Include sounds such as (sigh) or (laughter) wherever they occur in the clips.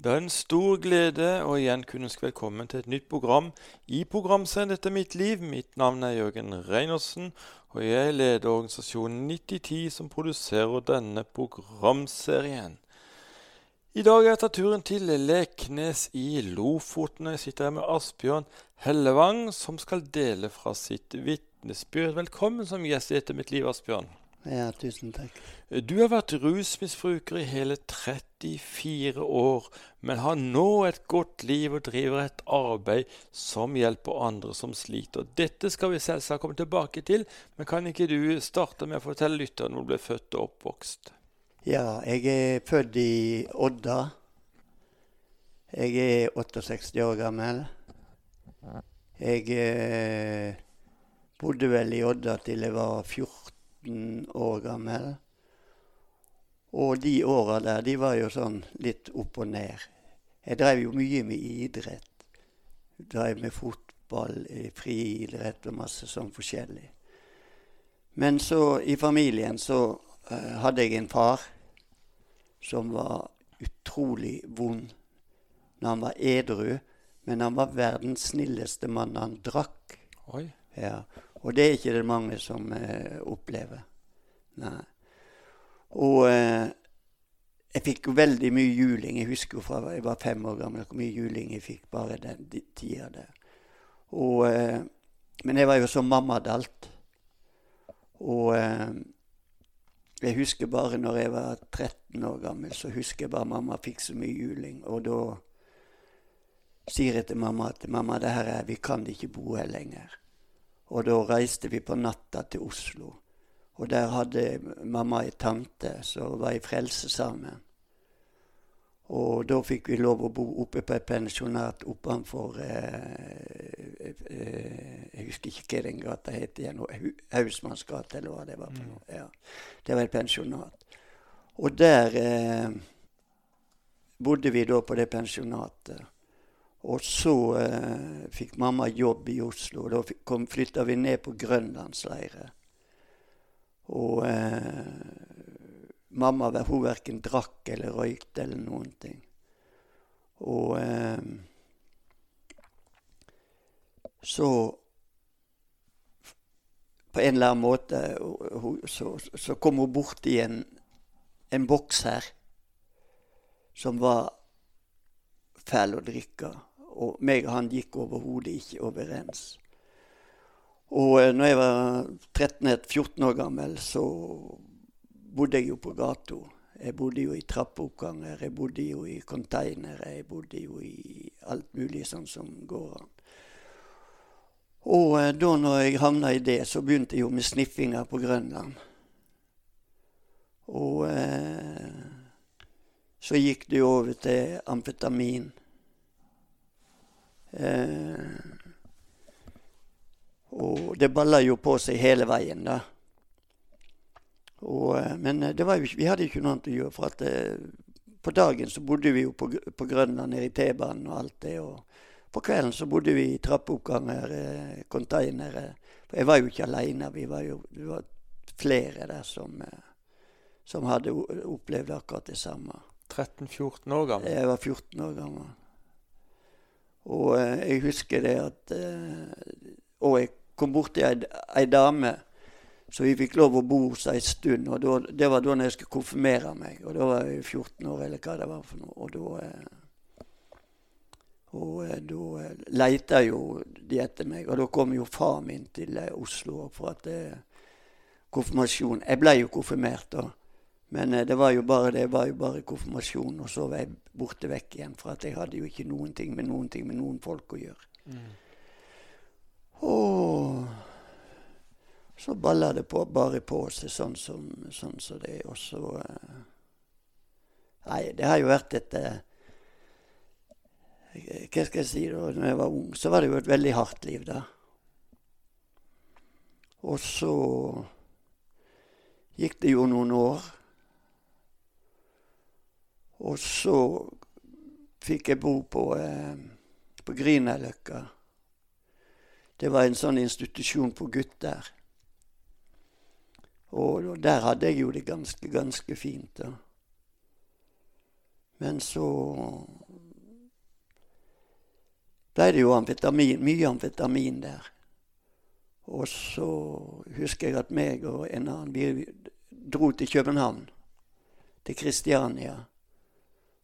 Det er en stor glede å igjen kunne ønske velkommen til et nytt program i programserien 'Dette er mitt liv'. Mitt navn er Jørgen Reinersen, og jeg leder organisasjonen 9010 som produserer denne programserien. I dag er jeg tatt turen til Leknes i Lofoten. Jeg sitter her med Asbjørn Hellevang, som skal dele fra sitt vitnesbyrd. Velkommen som gjest i 'Dette mitt liv', Asbjørn. Ja, tusen takk. Du har vært rusmisbruker i hele 34 år, men har nå et godt liv og driver et arbeid som hjelper andre som sliter. Dette skal vi selvsagt komme tilbake til, men kan ikke du starte med å fortelle lytterne hvor du ble født og oppvokst? Ja, jeg er født i Odda. Jeg er 68 år gammel. Jeg eh, bodde vel i Odda til jeg var 14 år gammel. Og de åra der, de var jo sånn litt opp og ned. Jeg drev jo mye med idrett. Drev med fotball, friidrett og masse sånn forskjellig. Men så, i familien, så uh, hadde jeg en far som var utrolig vond når han var edru. Men han var verdens snilleste mann. Han drakk. Ja. Og det er ikke det mange som eh, opplever. Nei. Og eh, jeg fikk jo veldig mye juling. Jeg husker jo fra jeg var fem år gammel hvor mye juling jeg fikk bare den tida der. Og, eh, men jeg var jo så mammadalt. Og jeg husker bare når jeg var 13 år gammel, så husker jeg bare mamma fikk så mye juling. Og da sier jeg til mamma at mamma, det her er, vi kan ikke bo her lenger. Og da reiste vi på natta til Oslo. Og der hadde mamma ei tante som var i Frelsesarmeen. Og da fikk vi lov å bo oppe på et pensjonat oppenfor eh, eh, Jeg husker ikke hva den gata het igjen. Hausmannsgate, eller hva det var. noe. Ja. Det var et pensjonat. Og der eh, bodde vi da på det pensjonatet. Og så eh, fikk mamma jobb i Oslo. Da flytta vi ned på Grønlandsleiret. Og eh, mamma hun verken drakk eller røykte eller noen ting. Og eh, så På en eller annen måte så, så, kom hun borti en, en boks her som var fæl å drikke. Og meg og han gikk overhodet ikke overens. Og eh, når jeg var 13-14 år gammel, så bodde jeg jo på gata. Jeg bodde jo i trappeoppganger, jeg bodde jo i konteinere, jeg bodde jo i alt mulig sånn som går an. Og eh, da når jeg havna i det, så begynte jeg jo med sniffinger på Grønland. Og eh, så gikk det jo over til amfetamin. Eh, og det balla jo på seg hele veien, da. Og, eh, men var, jo, vi hadde ikke noe annet å gjøre. For at eh, på dagen så bodde vi jo på, på Grønland, nede i T-banen og alt det. Og på kvelden så bodde vi i trappeoppganger, eh, containere. For jeg var jo ikke aleine. Vi var jo det var flere der som, som hadde opplevd akkurat det samme. 13-14 år gammel? Jeg var 14 år gammel. Og eh, jeg husker det at eh, Og jeg kom borti ei, ei dame så vi fikk lov å bo hos ei stund. og då, Det var da jeg skulle konfirmere meg. og Da var jeg 14 år, eller hva det var for noe. Og da, eh, og eh, da eh, leita jo de etter meg. Og da kom jo far min til Oslo for at konfirmasjon Jeg ble jo konfirmert da. Men det var jo bare det var jo bare konfirmasjon, og så var jeg borte vekk igjen. For at jeg hadde jo ikke noen ting med noen ting med noen folk å gjøre. Mm. Og så balla det på, bare på seg sånn som sånn så det. Og så uh, Nei, det har jo vært et uh, Hva skal jeg si, da når jeg var ung, så var det jo et veldig hardt liv, da. Og så gikk det jo noen år. Og så fikk jeg bo på, eh, på Grünerløkka. Det var en sånn institusjon for gutter. Og der hadde jeg jo det ganske, ganske fint. da. Men så ble det jo amfetamin, mye amfetamin der. Og så husker jeg at meg og en annen vi dro til København. Til Kristiania.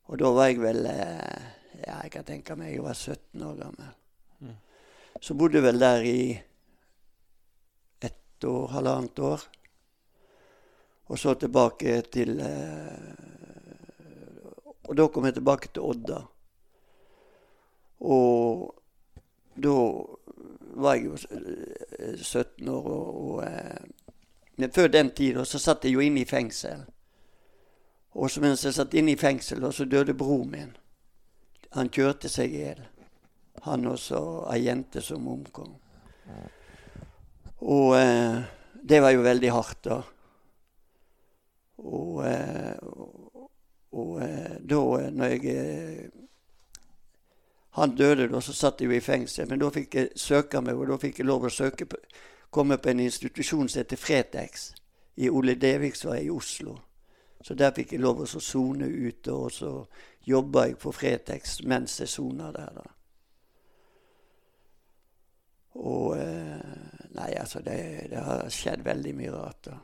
Og da var jeg vel eh, ja, Jeg kan tenke meg jeg var 17 år gammel. Mm. Så bodde jeg vel der i ett år, halvannet år. Og så tilbake til eh, Og da kom jeg tilbake til Odda. Og da var jeg jo 17 år, og, og eh, Men før den tid så satt jeg jo inne i fengsel. Og så mens jeg satt inne i fengsel, så døde broren min. Han kjørte seg i hjel. Han også ei jente som omkom. Og eh, det var jo veldig hardt, da. Og, eh, og, og eh, da når jeg eh, Han døde da, så satt jeg jo i fengsel. Men da fikk jeg søke meg, og da fikk jeg lov å søke på, komme på en institusjon som heter Fretex i Ole Deviksvei i Oslo. Så der fikk jeg lov å sone ute, og så jobba jeg på Fretex mens jeg sona der. da. Og Nei, altså, det, det, har skjedd veldig mye rart. da.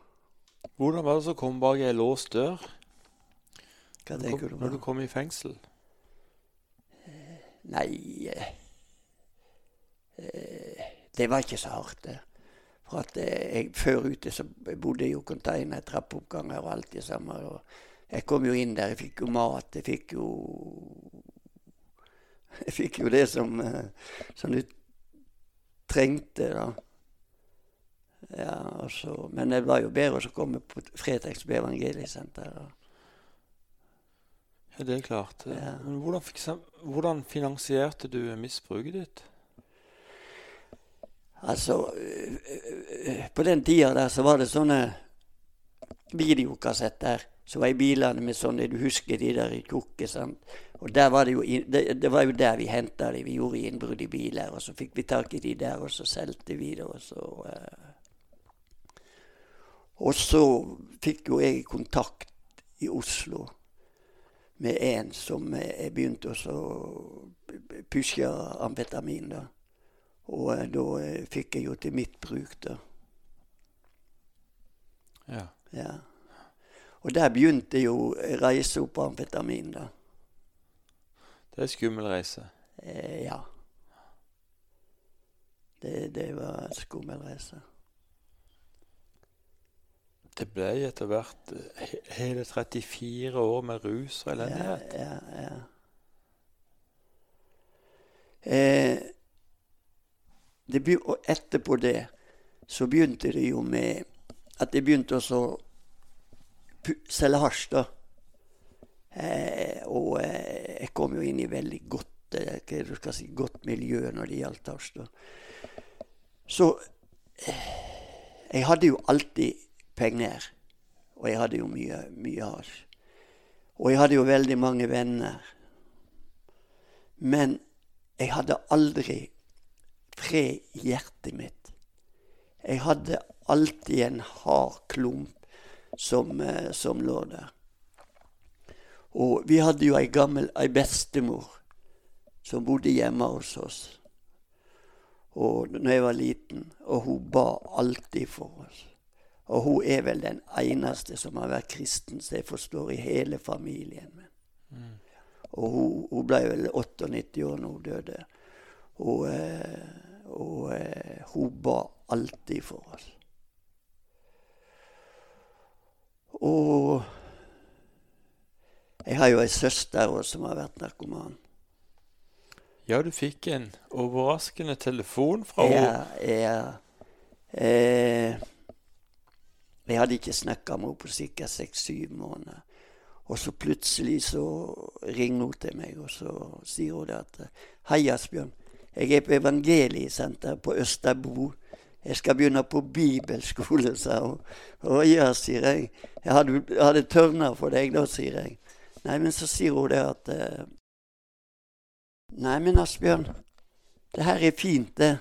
Hvordan var det å komme bak ei låst dør Hva når, du? Når du kom i fengsel? Nei eh, Det var ikke så hardt, det. For at eh, jeg, Før ute så bodde jeg jo container, trappeoppganger og alt det samme. og Jeg kom jo inn der, jeg fikk jo mat. Jeg fikk jo (laughs) Jeg fikk jo det som, eh, som du trengte, da. Ja, altså, men det var jo bedre å komme på Fretex på evangeliesenteret. Ja, det er klart. Ja. Hvordan, hvordan finansierte du misbruket ditt? Altså På den tida der så var det sånne videokassetter som var i bilene med sånne Du husker de der tjukke, sant. Og var det, jo, det, det var jo der vi henta de. Vi gjorde innbrudd i biler, og så fikk vi tak i de der, og så solgte vi det, og så uh, Og så fikk jo jeg kontakt i Oslo med en som jeg begynte å pushe amfetamin. da. Og eh, da eh, fikk jeg jo til mitt bruk, da. Ja. ja. Og der begynte jo reise opp amfetamin, da. Det er skummel reise? Eh, ja. Det, det var skummel reise. Det ble etter hvert eh, hele 34 år med rus og elendighet. Ja, ja, ja. Eh, det, og etterpå det så begynte det jo med at jeg begynte å selge hasj. da. Eh, og eh, jeg kom jo inn i veldig godt, eh, si, godt miljø når det gjaldt hasj. da. Så eh, jeg hadde jo alltid penger. Og jeg hadde jo mye, mye hasj. Og jeg hadde jo veldig mange venner. Men jeg hadde aldri fred i hjertet mitt. Jeg hadde alltid en hard klump som, eh, som lå der. Og vi hadde jo ei gammel ei bestemor som bodde hjemme hos oss. Og når jeg var liten, og hun ba alltid for oss. Og hun er vel den eneste som har vært kristen, som jeg forstår, i hele familien min. Mm. Og hun, hun, ble vel 98 år når hun døde. Og, eh, og eh, hun ba alltid for oss. Og jeg har jo ei søster også som har vært narkoman. Ja, du fikk en overraskende telefon fra henne. Ja. ja. Eh, jeg hadde ikke snakka med henne på ca. seks-syv måneder. Og så plutselig så ringer hun til meg, og så sier hun det at Hei, Asbjørn. Jeg er på evangeliesenter på Østerbo. Jeg skal begynne på bibelskole, sa hun. Å ja, sier jeg. Jeg hadde, hadde tørna for deg da, sier jeg. Nei, men så sier hun det at uh, Nei, men Asbjørn, det her er fint, det.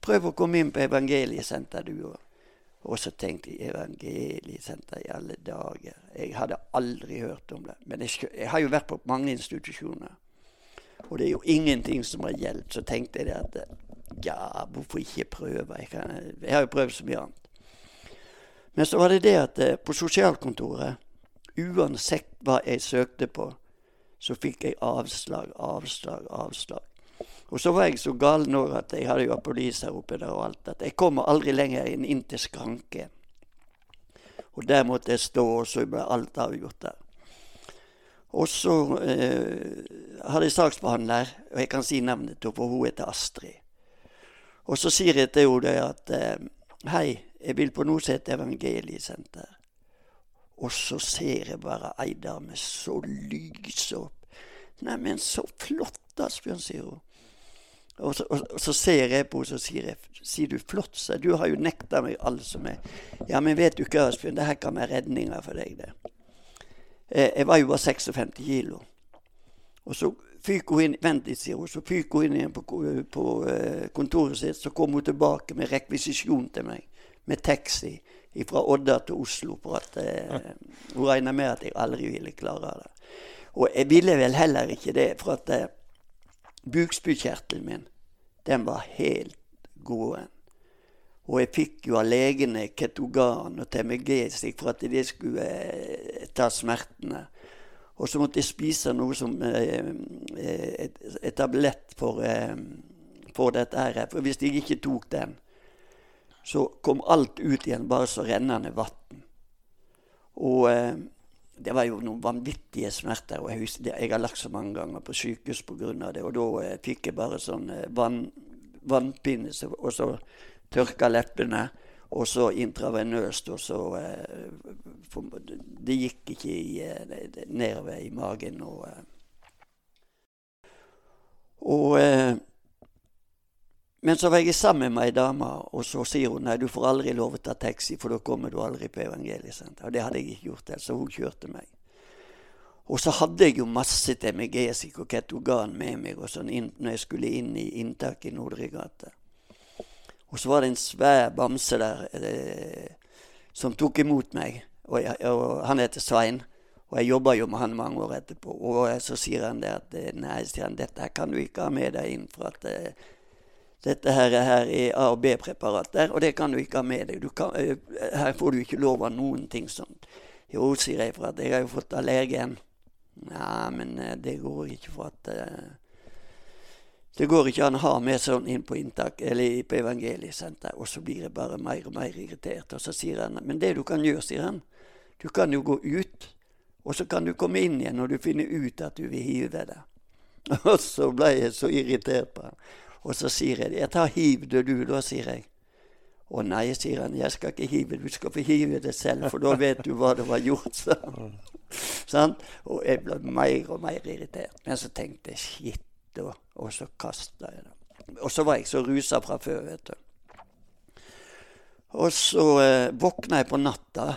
Prøv å komme inn på evangeliesenter, du òg. Og så tenkte jeg evangeliesenter i alle dager. Jeg hadde aldri hørt om det. Men jeg, jeg har jo vært på mange institusjoner. Og det er jo ingenting som har hjulpet. Så tenkte jeg at ja, hvorfor ikke prøve? Jeg, kan, jeg har jo prøvd så mye annet. Men så var det det at eh, på sosialkontoret, uansett hva jeg søkte på, så fikk jeg avslag, avslag, avslag. Og så var jeg så gal nå at jeg hadde jo apolis her oppe der og alt, at jeg kommer aldri lenger inn, inn til skranken. Og der måtte jeg stå, og så ble alt avgjort der. Og så eh, hadde jeg saksbehandler, og jeg kan si navnet til for hun heter Astrid. Og så sier jeg til henne at eh, hei, jeg vil på noe som heter Evangeliesenter. Og så ser jeg bare ei dame så lyse opp. Neimen, så flott, Asbjørn, sier hun. Og så, og, og så, ser jeg på henne og sier jeg, sier du flott, sa du har jo nekta meg alt som er Ja, men vet du hva, Asbjørn, det her kan være redninga for deg, det. Eh, jeg var jo bare 56 kilo. Og så fyker hun inn vent litt, sier hun, så fyker hun inn igjen på, på uh, kontoret sitt. Så kommer hun tilbake med rekvisisjon til meg, med taxi fra Odda til Oslo. For at uh, hun regner med at jeg aldri ville klare det. Og jeg ville vel heller ikke det, for at uh, bukspyttkjertelen min, den var helt gåen. Og jeg fikk jo av legene Ketogan og slik for at de skulle eh, ta smertene. Og så måtte jeg spise noe som eh, eh et, et, tablett for, for dette her. For hvis jeg ikke tok den, så kom alt ut igjen bare så rennende vann. Og det var jo noen vanvittige smerter. og Jeg, jeg har lagt så mange ganger på sykehus pga. det. Og da fikk jeg bare sånn vann, vannpinne, og så tørka leppene. Og så intravenøst, og så eh, Det gikk ikke i, eh, nedover i magen. Og, eh, og Men så var jeg sammen med ei dame, og så sier hun nei, du får aldri lov å ta taxi, for da kommer du aldri på evangeliesenteret. Og det hadde jeg ikke gjort, så hun kjørte meg. Og så hadde jeg jo masse TMG-sik og ketogan med meg og sånn inn, når jeg skulle inn i inntaket i Nordre gate. Og så var det en svær bamse der eh, som tok imot meg. Og, jeg, og Han heter Svein. Og jeg jobba jo med han mange år etterpå. Og så sier han det at eh, nei, sier han, dette kan du ikke ha med deg inn. For at eh, dette her, her er A- og B-preparater, og det kan du ikke ha med deg. Kan, eh, her får du ikke lov av noen ting sånt. Jo, sier jeg, for at jeg har jo fått allergen. Ja, men eh, det går ikke for at det går ikke an å ha med sånn inn på inntak, eller på evangeliesenter. Og så blir jeg bare mer og mer irritert. Og så sier han men det du kan gjøre, sier han, du kan jo gå ut, og så kan du komme inn igjen når du finner ut at du vil hive deg. (laughs) Og så ble jeg så irritert på han. Og så sier jeg jeg tar hiv det du, da, sier jeg. Å nei, sier han, jeg skal ikke hive, du skal få hive det selv, for da vet du hva det var gjort. (laughs) sånn? Og jeg ble mer og mer irritert. Men så tenkte jeg shit og, og så kasta jeg det. Og så var jeg så rusa fra før, vet du. Og så eh, våkna jeg på natta,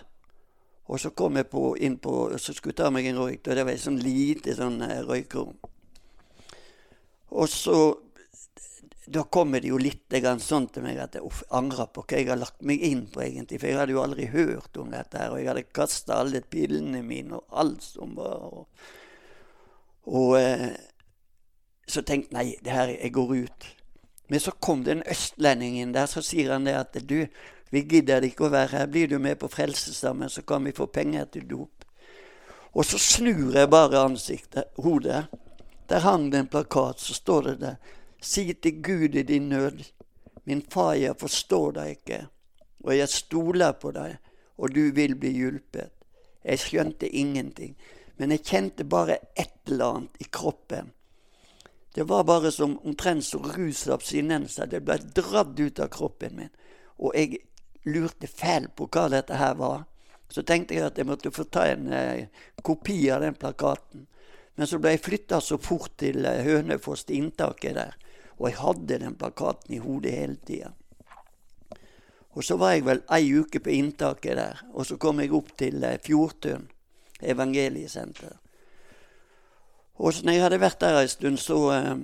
og så kom jeg på, inn på og Så skulle jeg ta meg en røyk, og det var et sånn lite sånn eh. Og så Da kommer det jo litt sånn til meg at jeg angrer på hva jeg har lagt meg inn på, egentlig. For jeg hadde jo aldri hørt om dette her, og jeg hadde kasta alle pillene mine og alt som var. Og, og eh, så tenkte nei, det her, jeg går ut. Men så kom det en østlending inn der, så sier han det at du, vi gidder ikke å være her. Blir du med på Frelsesarmeen, så kan vi få penger til dop. Og så snur jeg bare ansiktet, hodet. Der hang det en plakat, så står det der. Si til Gud i din nød. Min far, jeg forstår deg ikke, og jeg stoler på deg, og du vil bli hjulpet. Jeg skjønte ingenting, men jeg kjente bare et eller annet i kroppen det var bare som omtrent som rusabstinenser. Det ble dratt ut av kroppen min. Og jeg lurte fælt på hva dette her var. Så tenkte jeg at jeg måtte få ta en eh, kopi av den plakaten. Men så ble jeg flytta så fort til eh, Hønefoss, til inntaket der. Og jeg hadde den plakaten i hodet hele tida. Og så var jeg vel ei uke på inntaket der. Og så kom jeg opp til eh, Fjordtun evangeliesenter. Og så når jeg hadde vært der en stund, så eh,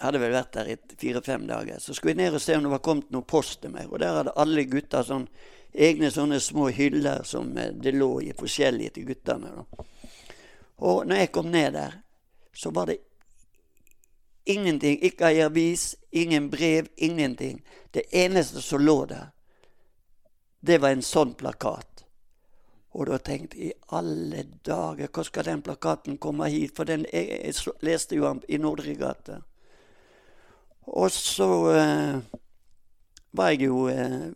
hadde vel vært der i fire-fem dager. Så skulle jeg ned og se om det var kommet noe post til meg. Og der hadde alle gutta sånn, egne sånne små hyller som eh, det lå i forskjellige til guttene. Da. Og når jeg kom ned der, så var det ingenting. Ikke ei avis, ingen brev, ingenting. Det eneste som lå der, det var en sånn plakat. Og da tenkte jeg i alle dager, hvor skal den plakaten komme hit? For den, jeg, jeg leste jo den i Nordregate. Og så eh, var jeg jo eh,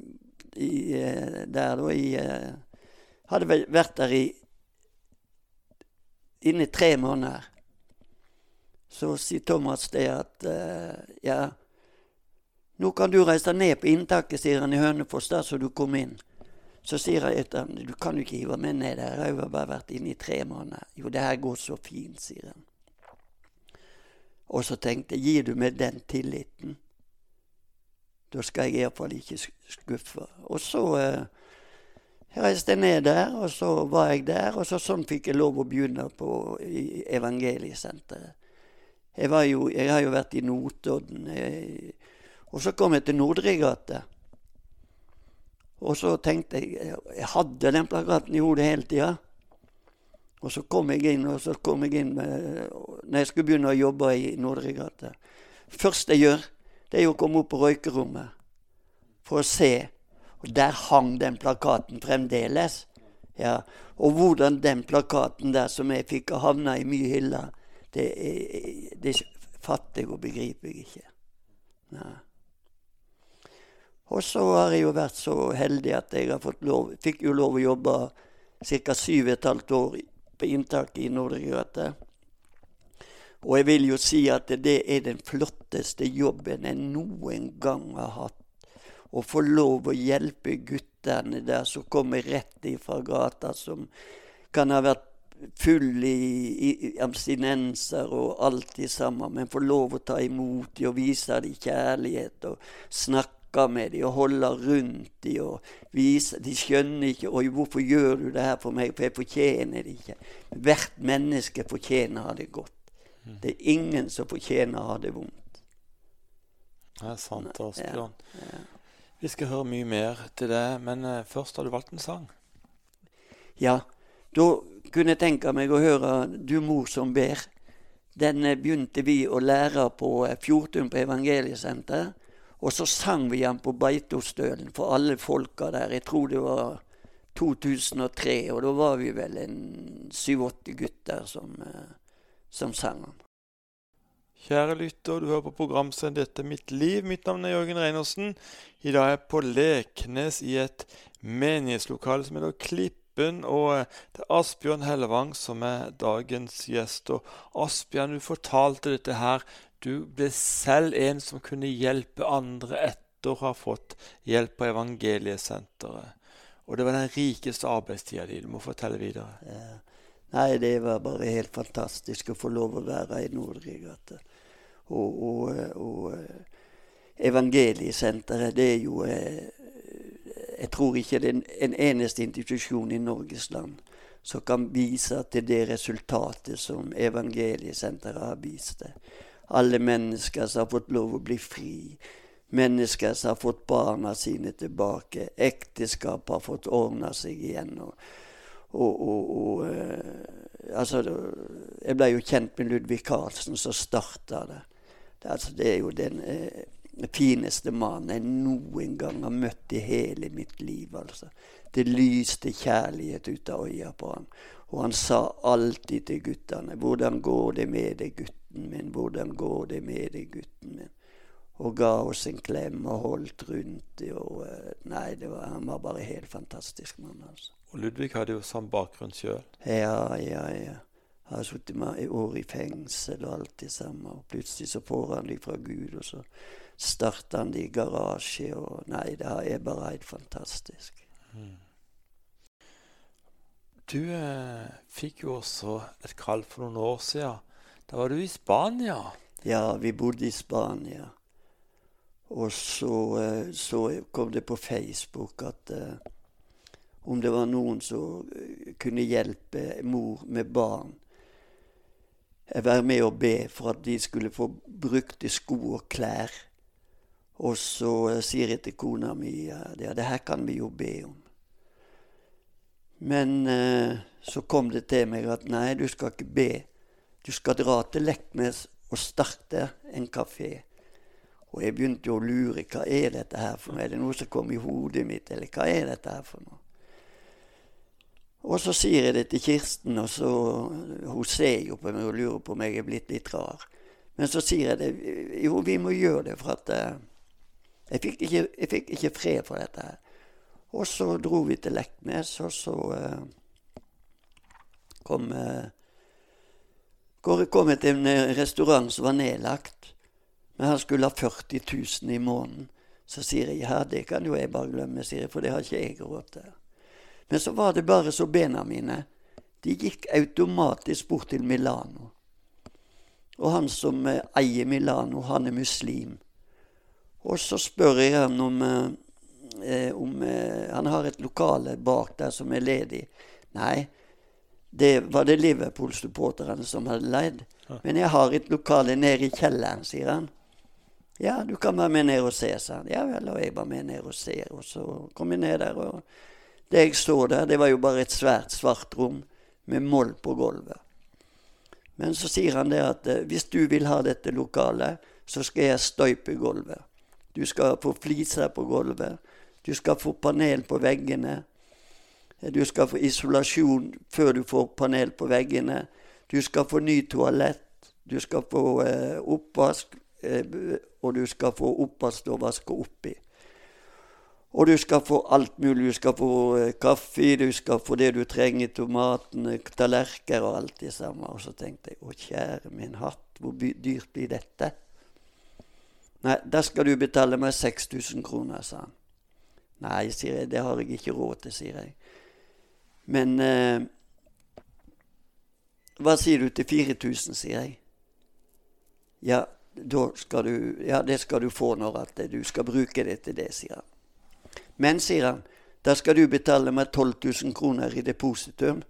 i, eh, der da i eh, Hadde vel vært der i inni tre måneder. Så sier Thomas det at uh, ja, nå kan du reise ned på inntaket, sier han i Hønefoss, der så du kom inn. Så sier jeg til ham du kan jo ikke hive meg ned der, jeg har bare vært inne i tre måneder. Jo, det her går så fint, sier han. Og så tenkte jeg, gir du meg den tilliten, da skal jeg iallfall ikke skuffe. Og så eh, reiste jeg ned der, og så var jeg der, og så sånn fikk jeg lov å begynne på evangeliesenteret. Jeg, jo, jeg har jo vært i Notodden. og så kom jeg til Nordregate. Og så tenkte jeg Jeg hadde den plakaten i hodet hele tida. Og så kom jeg inn, og så kom jeg inn med, når jeg skulle begynne å jobbe i Nordregate. Først jeg gjør, det er å komme opp på røykerommet for å se. Og der hang den plakaten fremdeles. Ja, Og hvordan den plakaten der som jeg fikk havna i mye hyller, det, det fatter jeg og begriper jeg ikke. Nei. Og så har jeg jo vært så heldig at jeg lov, fikk jo lov å jobbe ca. syv og et halvt år på inntaket i Nordregate. Og jeg vil jo si at det er den flotteste jobben jeg noen gang har hatt. Å få lov å hjelpe guttene der som kommer rett ifra gata, som kan ha vært full i, i abstinenser og alt det samme, men få lov å ta imot dem og vise dem kjærlighet og snakke med dem og holde rundt dem og vise De skjønner ikke 'Oi, hvorfor gjør du det her for meg?' For jeg fortjener det ikke. Hvert menneske fortjener å ha det godt. Mm. Det er ingen som fortjener å ha det vondt. Det er sant, Asbjørn. Ja, ja. Vi skal høre mye mer til det, men uh, først har du valgt en sang. Ja, da kunne jeg tenke meg å høre 'Du mor som ber'. Den eh, begynte vi å lære på eh, Fjortun på Evangeliesenter. Og så sang vi igjen på Beitostølen for alle folka der. Jeg tror det var 2003, og da var vi vel en syv-åtte gutter som, eh, som sang den. Kjære lytter, du hører på programsendet 'Dette er mitt liv'. Mitt navn er Jørgen Reinersen. I dag er jeg på Leknes i et menighetslokale som heter Klippen. Og eh, det er Asbjørn Hellevang som er dagens gjest. Og Asbjørn, du fortalte dette her. Du ble selv en som kunne hjelpe andre etter å ha fått hjelp på Evangeliesenteret. Og det var den rikeste arbeidstida di. Du må fortelle videre. Ja. Nei, det var bare helt fantastisk å få lov å være i Nordregata. Og, og, og Evangeliesenteret, det er jo eh, jeg tror ikke det er en eneste institusjon i Norges land som kan vise til det resultatet som Evangeliesenteret har vist det. Alle mennesker som har fått lov å bli fri. Mennesker som har fått barna sine tilbake. Ekteskap har fått ordna seg igjen. og, og, og, og uh, altså, Jeg ble jo kjent med Ludvig Carlsen, som starta det. det. Altså, det er jo den uh, fineste mannen jeg noen gang har møtt i hele mitt liv. altså. Det lyste kjærlighet ut av øya på han. Og han sa alltid til guttene 'Hvordan går det med deg, gutten min? Hvordan går det med deg, gutten min?' Og ga oss en klem og holdt rundt det. Og, nei, det var, han var bare helt fantastisk mann. altså. Og Ludvig hadde jo samme bakgrunn sjøl? Ja, ja, ja. Har sittet i år i fengsel og alt det samme. Og plutselig så får han det fra Gud, og så starter han det i garasje. Og nei, det er bare helt fantastisk. Mm. Du eh, fikk jo også et kall for noen år siden. Da var du i Spania? Ja, vi bodde i Spania. Og så, eh, så kom det på Facebook at uh, om det var noen som eh, kunne hjelpe mor med barn. Være med og be for at de skulle få brukte sko og klær og så sier jeg til kona mi at ja, det her kan vi jo be om. Men uh, så kom det til meg at nei, du skal ikke be. Du skal dra til Leknes og starte en kafé. Og jeg begynte å lure hva er dette her for noe. Er det noe som kom i hodet mitt, eller hva er dette her for noe? Og så sier jeg det til Kirsten, og så hun ser jo på meg og lurer på om jeg er blitt litt rar. Men så sier jeg det. Jo, vi må gjøre det, for at uh, jeg, fikk ikke, jeg, fikk ikke, fred for dette her. Og så dro vi til Leknes, og så uh, kom uh, kom jeg til en restaurant som var nedlagt. Men han skulle ha 40 000 i måneden. Så sier jeg ja, det kan jo jeg bare glemme, sier jeg, for det har ikke jeg råd til. Men så var det bare så bena mine De gikk automatisk bort til Milano. Og han som eh, eier Milano, han er muslim. Og så spør jeg han om, eh, om eh, han har et lokale bak der som er ledig. Nei, det var det Liverpool-supporterne som hadde leid. Men jeg har et lokale nede i kjelleren, sier han. Ja, du kan være med ned og se, sa han. Ja vel, og jeg var med ned og ser. Og så kom jeg ned der, og det jeg så der, det var jo bare et svært, svart rom med moll på gulvet. Men så sier han det at eh, hvis du vil ha dette lokalet, så skal jeg støype gulvet. Du skal få fliser på gulvet. Du skal få panel på veggene. Du skal få isolasjon før du får panel på veggene. Du skal få ny toalett. Du skal få eh, oppvask, eh, og du skal få oppvask og vaske oppi. Og du skal få alt mulig. Du skal få eh, kaffe, du skal få det du trenger, tomatene, tallerkener og alt det samme. Og så tenkte jeg å kjære min hatt, hvor dyrt blir dette? Nei, da skal du betale meg 6000 kroner, sa han. Nei, sier jeg, det har jeg ikke råd til, sier jeg. Men eh, hva sier du til 4000, sier jeg. Ja, da skal du, ja, det skal du få når at du skal bruke det til det, sier han. Men, sier han, da skal du betale meg 12 000 kroner i depositum.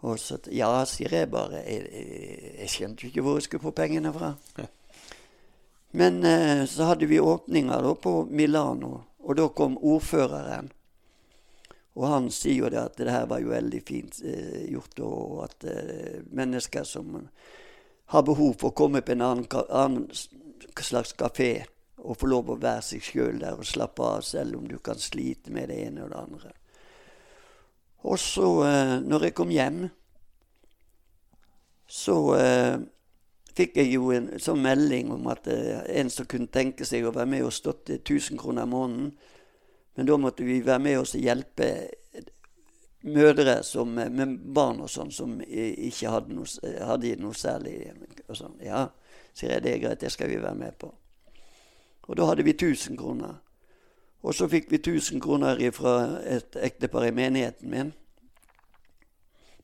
Og så Ja, sier jeg bare. Jeg, jeg, jeg skjønte ikke hvor jeg skulle få pengene fra. Men eh, så hadde vi åpninger da på Milano, og da kom ordføreren. Og han sier jo det at det her var jo veldig fint eh, gjort, og at eh, mennesker som har behov for å komme på en annen, annen slags kafé, og få lov å være seg sjøl der og slappe av, selv om du kan slite med det ene og det andre. Og så, eh, når jeg kom hjem, så eh, fikk jeg jo en sånn melding om at eh, en som kunne tenke seg å være med og støtte 1000 kroner i måneden. Men da måtte vi være med oss og hjelpe mødre som, eh, med barn og sånn som ikke hadde noe, hadde noe særlig. Og sånn. Ja, sier jeg, det er greit, det skal vi være med på. Og da hadde vi 1000 kroner. Og så fikk vi 1000 kroner fra et ektepar i menigheten min.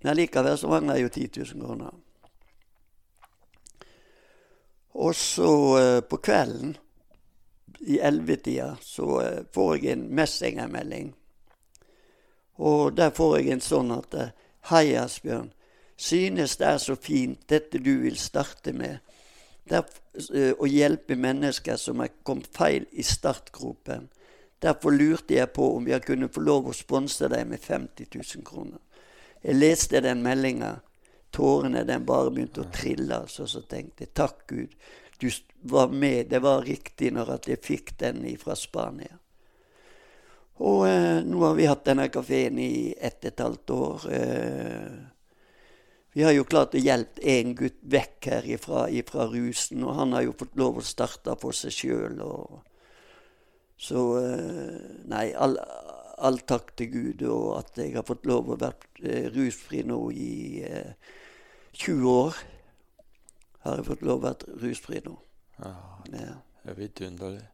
Men likevel så mangla jo 10 000 kroner. Og så eh, på kvelden, i ellevetida, så eh, får jeg en messengermelding. Og der får jeg en sånn at eh, Hei, Asbjørn. Synes det er så fint, dette du vil starte med. Eh, å hjelpe mennesker som er kommet feil i startgropen. Derfor lurte jeg på om jeg kunne få lov å sponse deg med 50 000 kroner. Jeg leste den meldinga. Tårene den bare begynte å trille. Så, så tenkte jeg takk Gud, du var med. Det var riktig når at jeg fikk den fra Spania. Og eh, nå har vi hatt denne kafeen i ett og et halvt år. Eh, vi har jo klart å hjelpe én gutt vekk her ifra, rusen, og han har jo fått lov å starte for seg sjøl. Så eh, Nei, all, all, takk til Gud, og at jeg har fått lov å være eh, rusfri nå i eh, 20 år. Har jeg fått lov å være rusfri nå. Ja, det er vidunderlig.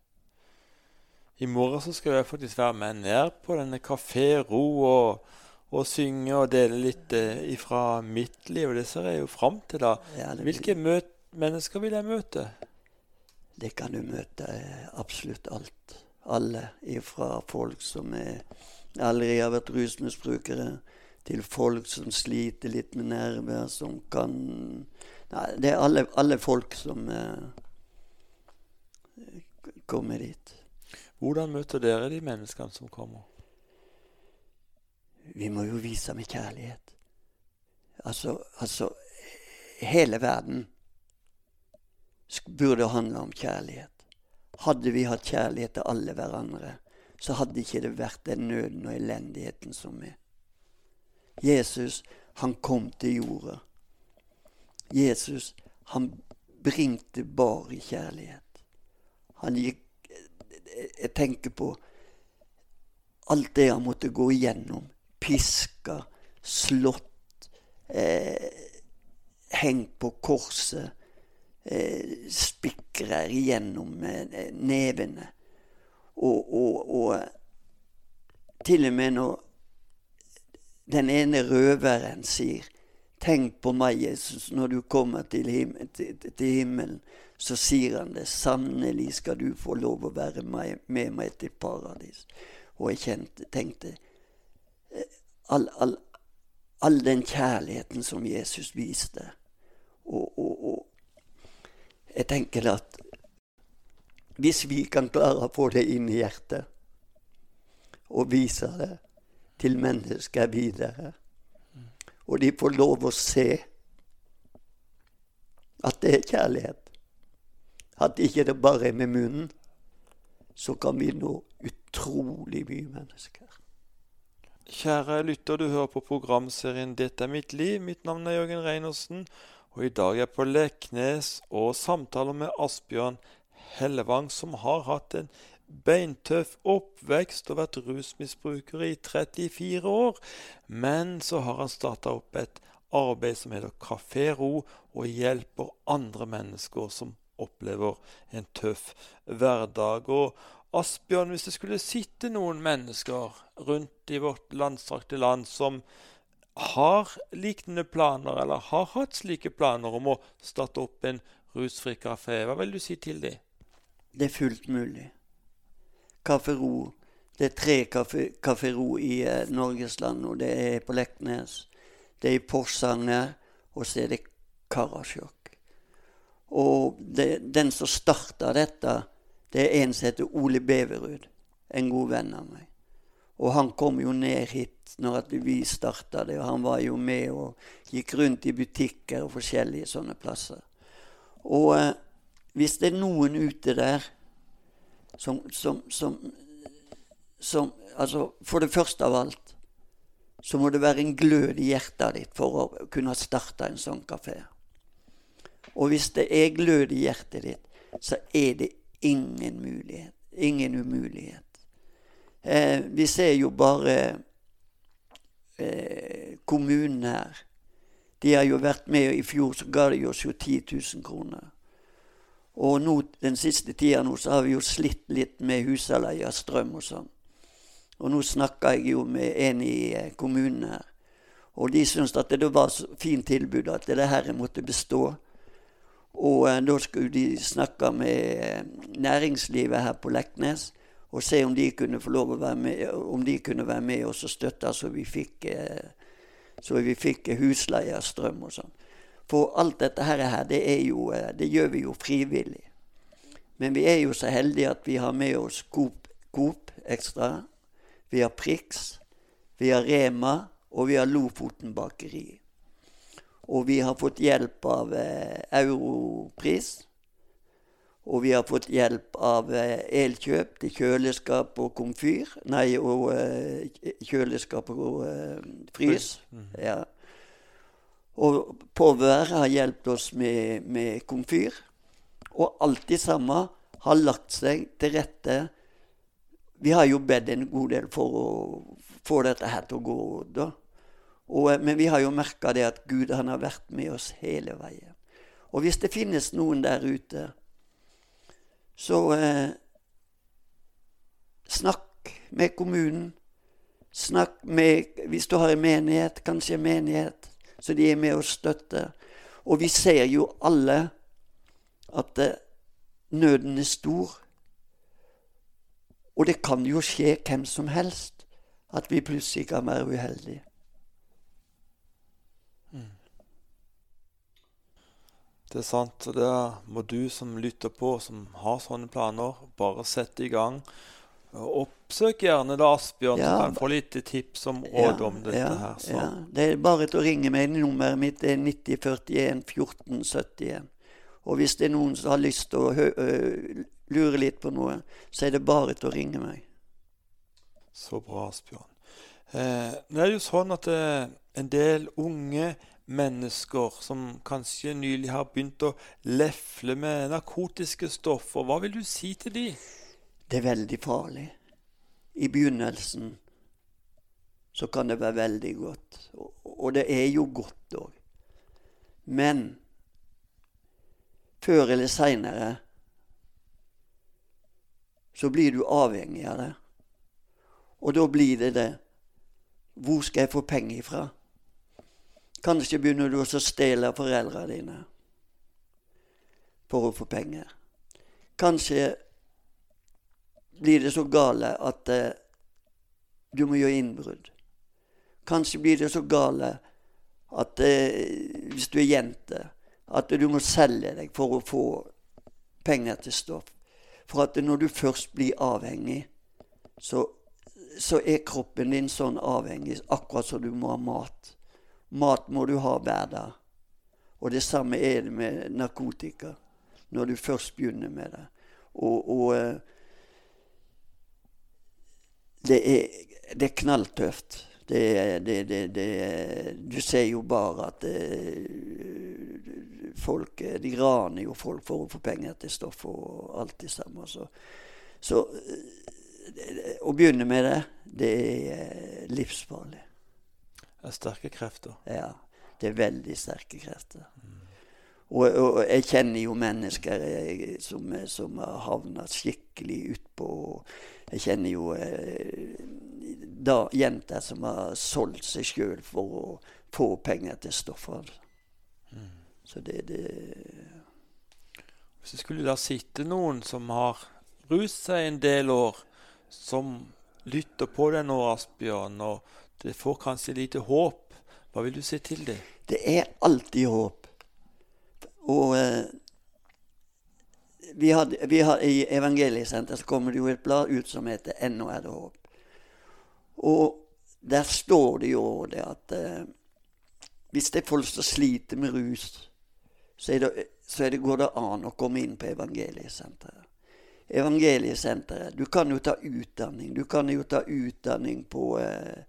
I morgen så skal jeg faktisk være med ned på denne Kafé Ro. og og synge og dele litt eh, ifra mitt liv. Og det ser jeg jo fram til, da. Ja, Hvilke mennesker vil jeg møte? Det kan du møte eh, absolutt alt. Alle. Ifra folk som er, aldri har vært rusmisbrukere, til folk som sliter litt med nerver, som kan Nei, det er alle, alle folk som eh, kommer dit. Hvordan møter dere de menneskene som kommer? Vi må jo vise med kjærlighet. Altså, altså Hele verden burde handle om kjærlighet. Hadde vi hatt kjærlighet til alle hverandre, så hadde ikke det vært den nøden og elendigheten som er. Jesus, han kom til jorda. Jesus, han bringte bare kjærlighet. Han gikk Jeg tenker på alt det han måtte gå igjennom. Piska, slått, eh, hengt på korset eh, spikrer igjennom eh, nevene. Og, og, og, til og med når den ene røveren sier Tenk på meg, Jesus, når du kommer til, himmel, til, til himmelen. Så sier han det. Sannelig skal du få lov å være med, med meg til paradis. Og jeg kjente, tenkte eh, all, all, all den kjærligheten som Jesus viste. Og, og, og, jeg tenker at hvis vi kan klare å få det inn i hjertet og vise det til mennesker videre, og de får lov å se at det er kjærlighet, at ikke det bare er med munnen, så kan vi nå utrolig mye mennesker. Kjære lytter, du hører på programserien 'Dette er mitt liv'. Mitt navn er Jørgen Reinersen. Og i dag er jeg på Leknes og samtaler med Asbjørn Hellevang, som har hatt en beintøff oppvekst og vært rusmisbruker i 34 år. Men så har han starta opp et arbeid som heter Kafé Ro, og hjelper andre mennesker som opplever en tøff hverdag. Og Asbjørn, hvis det skulle sitte noen mennesker rundt i vårt landstrakte land som har lignende planer, eller har hatt slike planer om å starte opp en rusfri kafé. Hva vil du si til dem? Det er fullt mulig. Kafé Ro. Det er tre Kafé Ro i eh, Norgesland, og det er på Leknes. Det er i Porsanger, og så er det Karasjok. Og det, den som starta dette, det er en som heter Ole Beverud. En god venn av meg. Og han kom jo ned hit når vi starta det, og han var jo med og gikk rundt i butikker og forskjellige sånne plasser. Og eh, hvis det er noen ute der som, som, som, som Altså, for det første av alt så må det være en glød i hjertet ditt for å kunne starte en sånn kafé. Og hvis det er glød i hjertet ditt, så er det ingen mulighet. Ingen umulighet. Eh, vi ser jo bare eh, kommunen her. De har jo vært med. I fjor så ga de oss jo 10 000 kroner. Og nå, den siste tida nå så har vi jo slitt litt med husleie, strøm og sånn. Og nå snakka jeg jo med en i eh, kommunen her. Og de syntes at det var så fint tilbud at det her måtte bestå. Og eh, da skulle de snakke med eh, næringslivet her på Leknes og se om de kunne få lov å være med, om de kunne være med oss og støtte så vi fikk, eh, fikk husleie, strøm og sånn. For alt dette her, det, jo, eh, det, gjør vi jo frivillig. Men vi er jo så heldige at vi har med oss Coop, Coop ekstra. Vi har Prix, vi har Rema, og vi har Lofoten bakeri. Og vi har fått hjelp av eh, Europris og vi har fått hjelp av eh, Elkjøp til kjøleskap og komfyr. Nei, og eh, kjøleskap og uh, frys. Mm. Ja. Og påværet har hjulpet oss med, med komfyr. Og alt det samme har lagt seg til rette. Vi har jo bedt en god del for å få dette her til å gå. da. Og, men vi har jo merka det at Gud han har vært med oss hele veien. Og hvis det finnes noen der ute så eh, snakk med kommunen. Snakk med Hvis du har en menighet, kanskje en menighet, så de er med og støtter. Og vi ser jo alle at eh, nøden er stor. Og det kan jo skje hvem som helst at vi plutselig kan være uheldige. Det er sant. og Det må du som lytter på, som har sånne planer, bare sette i gang. Oppsøk gjerne da Asbjørn, ja, så kan få litt tips om råd ja, om dette. Ja, her. Så. Ja. Det er bare til å ringe meg. Nummeret mitt er 9041 1471. Og hvis det er noen som har lyst til å lure litt på noe, så er det bare til å ringe meg. Så bra, Asbjørn. Eh, det er jo sånn at eh, en del unge mennesker som kanskje nylig har begynt å lefle med narkotiske stoffer, hva vil du si til dem? Det er veldig farlig. I begynnelsen så kan det være veldig godt. Og det er jo godt òg. Men før eller seinere så blir du avhengig av det. Og da blir det det. Hvor skal jeg få penger ifra? Kanskje begynner du også å stjele foreldrene dine for å få penger. Kanskje blir det så gale at eh, du må gjøre innbrudd. Kanskje blir det så gale at eh, hvis du er jente, at du må selge deg for å få penger til stoff. For at når du først blir avhengig, så, så er kroppen din sånn avhengig, akkurat som du må ha mat. Mat må du ha hver dag. Og det samme er det med narkotika, når du først begynner med det. Og, og eh, det, er, det er knalltøft. Det, det, det, du ser jo bare at folk De raner jo folk for å få penger til stoff og alt det samme. Så, så å begynne med det, det er livsfarlig. Det er sterke krefter. Ja. Det er veldig sterke krefter. Mm. Og, og, jeg kjenner jo mennesker jeg, som, som, har havna skikkelig utpå. Jeg kjenner jo eh, da, jenter som har solgt seg sjøl for å få penger til stoffer. Mm. Så det, det Hvis det skulle da sitte noen som har rust seg en del år, som lytter på deg nå, Asbjørn, og det får kanskje lite håp, hva vil du si til dem? Det er alltid håp. Og eh, vi hadde, vi hadde, I Evangeliesenteret så kommer det jo et blad ut som heter 'Ennå er det håp'. Og der står det jo det at eh, hvis det er folk som sliter med rus, så, det, så det, går det an å komme inn på evangeliesenteret. Evangeliesenteret Du kan jo ta utdanning. Du kan jo ta utdanning på, eh,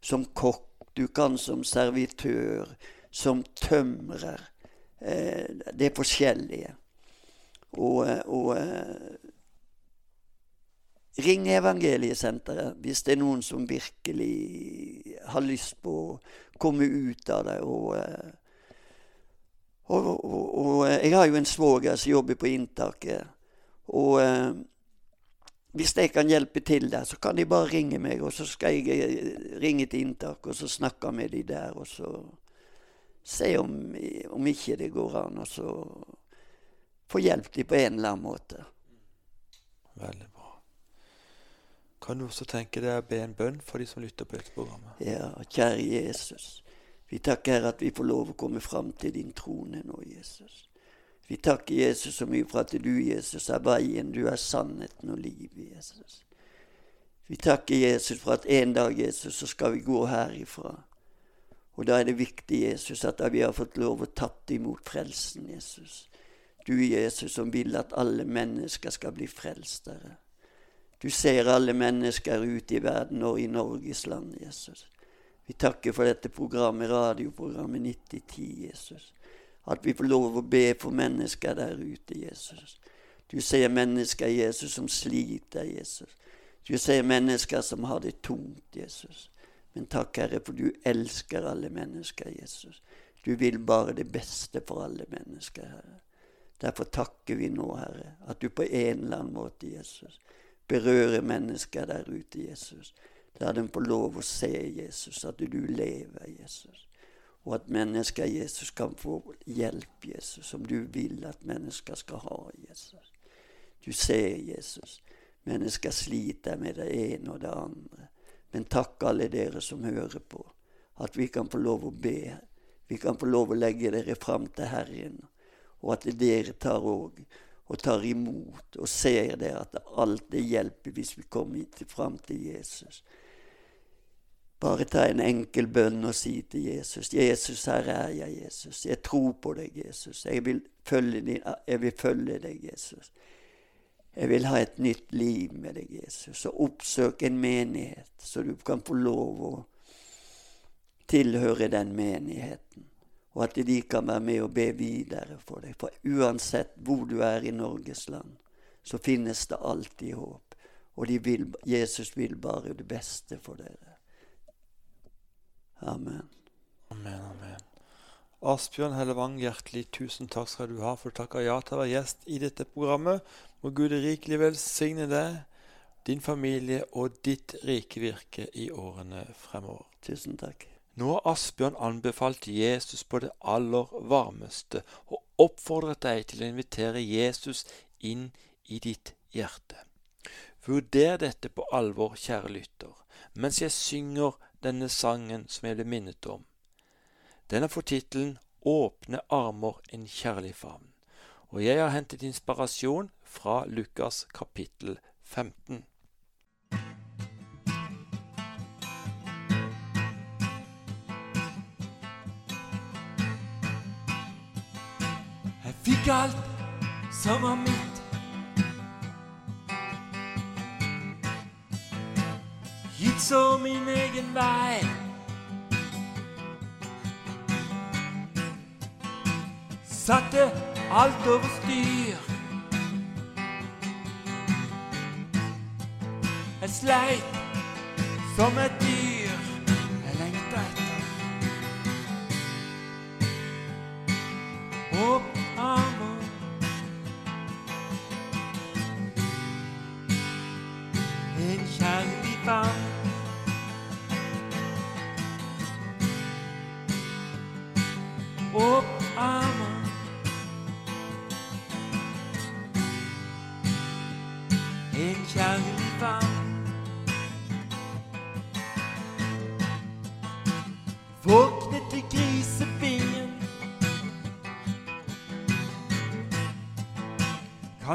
som kokk. Du kan som servitør, som tømrer. Eh, det forskjellige. Og, eh, og eh, Ring Evangeliesenteret hvis det er noen som virkelig har lyst på å komme ut av det. og og, og, og, jeg har jo en svoger som jobber på inntaket. Og hvis jeg kan hjelpe til der, så kan de bare ringe meg, og så skal jeg ringe til inntaket, og så snakke med de der, og så se om, om ikke det går an, så få hjelp de på en eller annen måte. Veldig bra. Kan du også tenke deg å be en bønn for de som lytter på dette programmet? Ja, kjære Jesus. Vi takker at vi får lov å komme fram til din trone nå, Jesus. Vi takker Jesus så mye for at du, Jesus, er veien, du er sannheten og livet, Jesus. Vi takker Jesus for at en dag, Jesus, så skal vi gå herifra. Og da er det viktig, Jesus, at vi har fått lov å tatt imot frelsen, Jesus. Du, Jesus, som vil at alle mennesker skal bli frelst, Herre. Du ser alle mennesker ute i verden og i Norges land, Jesus. Vi takker for dette programmet, radioprogrammet 9010, Jesus. At vi får lov å be for mennesker der ute, Jesus. Du ser mennesker, Jesus, som sliter, Jesus. Du ser mennesker som har det tungt, Jesus. Men takk, Herre, for du elsker alle mennesker, Jesus. Du vil bare det beste for alle mennesker, Herre. Derfor takker vi nå, Herre, at du på en eller annen måte, Jesus, berører mennesker der ute, Jesus. La dem få lov å se Jesus, at du lever, Jesus. Og at mennesker, Jesus, kan få hjelp, Jesus, som du vil at mennesker skal ha, Jesus. Du ser, Jesus, mennesker sliter med det ene og det andre. Men takk alle dere som hører på, at vi kan få lov å be. Vi kan få lov å legge dere fram til Herren, og at dere tar òg og tar imot og ser det at alt det hjelper hvis vi kommer fram til Jesus. Bare ta en enkel bønn og si til Jesus 'Jesus, her er jeg, Jesus. Jeg tror på deg, Jesus. Jeg vil følge, din, jeg vil følge deg, Jesus.' Jeg vil ha et nytt liv med deg, Jesus, og oppsøk en menighet, så du kan få lov å tilhøre den menigheten, og at de kan være med og be videre for deg. For uansett hvor du er i Norges land, så finnes det alltid håp. Og vil, Jesus vil bare det beste for dere. Amen. Amen, amen. Asbjørn Hellevang, hjertelig tusen takk skal du ha for å takke ja til å være gjest i dette programmet. Må Gud rikelig velsigne deg, din familie og ditt rike virke i årene fremover. Tusen takk. Nå har Asbjørn anbefalt Jesus på det aller varmeste og oppfordret deg til å invitere Jesus inn i ditt hjerte. Vurder dette på alvor, kjære lytter, mens jeg synger denne sangen som jeg ble minnet om. Den har fått tittelen Åpne armer, en kjærlig favn, og jeg har hentet inspirasjon fra Lukas kapittel 15. Jeg fikk alt som var mitt. Gikk så min egen vei. Satte alt over styr. Jeg sleit som et dyr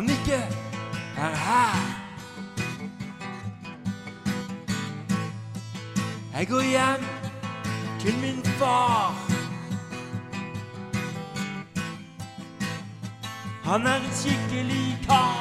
Kan ikke er her. Jeg går hjem til min far. Han er en skikkelig kar.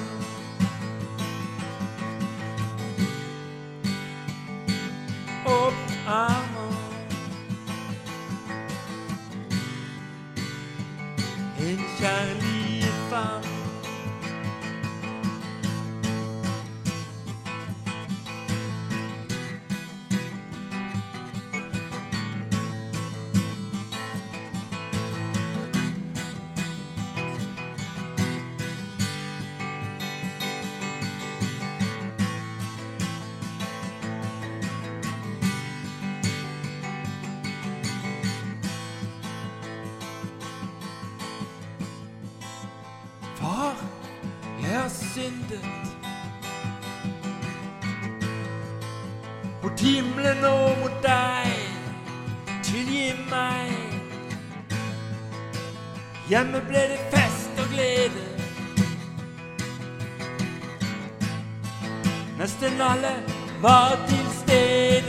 Hjemme ble det fest og glede. Nesten alle var til stede.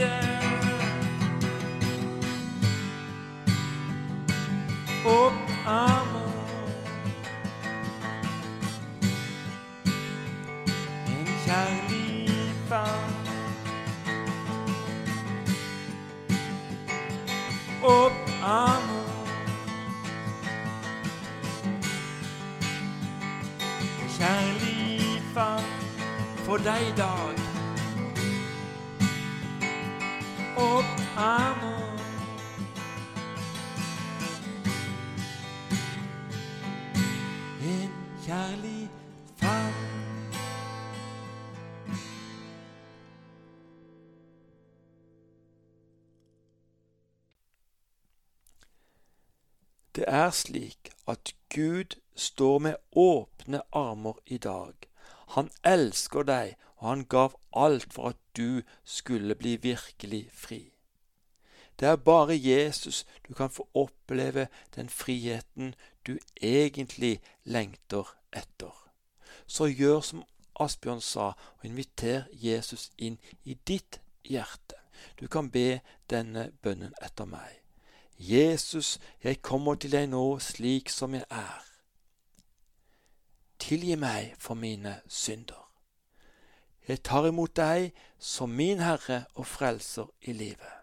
Er slik at Gud står med åpne armer i dag. Han elsker deg, og han gav alt for at du skulle bli virkelig fri. Det er bare Jesus du kan få oppleve den friheten du egentlig lengter etter. Så gjør som Asbjørn sa, og inviter Jesus inn i ditt hjerte. Du kan be denne bønnen etter meg. Jesus, jeg kommer til deg nå slik som jeg er. Tilgi meg for mine synder. Jeg tar imot deg som min Herre og Frelser i livet.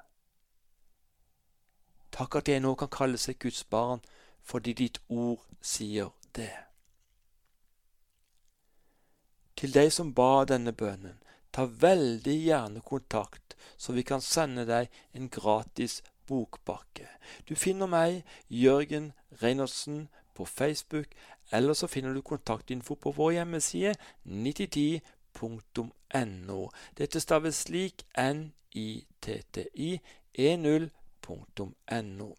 Takk at jeg nå kan kalle seg Guds barn fordi ditt ord sier det. Til deg som ba denne bønnen, ta veldig gjerne kontakt, så vi kan sende deg en gratis bokpakke. Du finner meg, Jørgen Reinertsen, på Facebook, eller så finner du kontaktinfo på vår hjemmeside 9010.no. Dette staves slik n-i-t-t-i e0.no.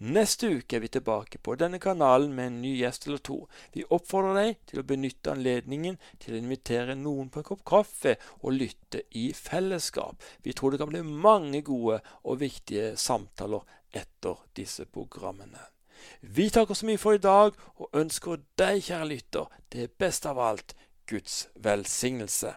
Neste uke er vi tilbake på denne kanalen med en ny gjest eller to. Vi oppfordrer deg til å benytte anledningen til å invitere noen på en kopp kaffe og lytte i fellesskap. Vi tror det kan bli mange gode og viktige samtaler etter disse programmene. Vi takker så mye for i dag og ønsker deg, kjære lytter, det beste av alt Guds velsignelse.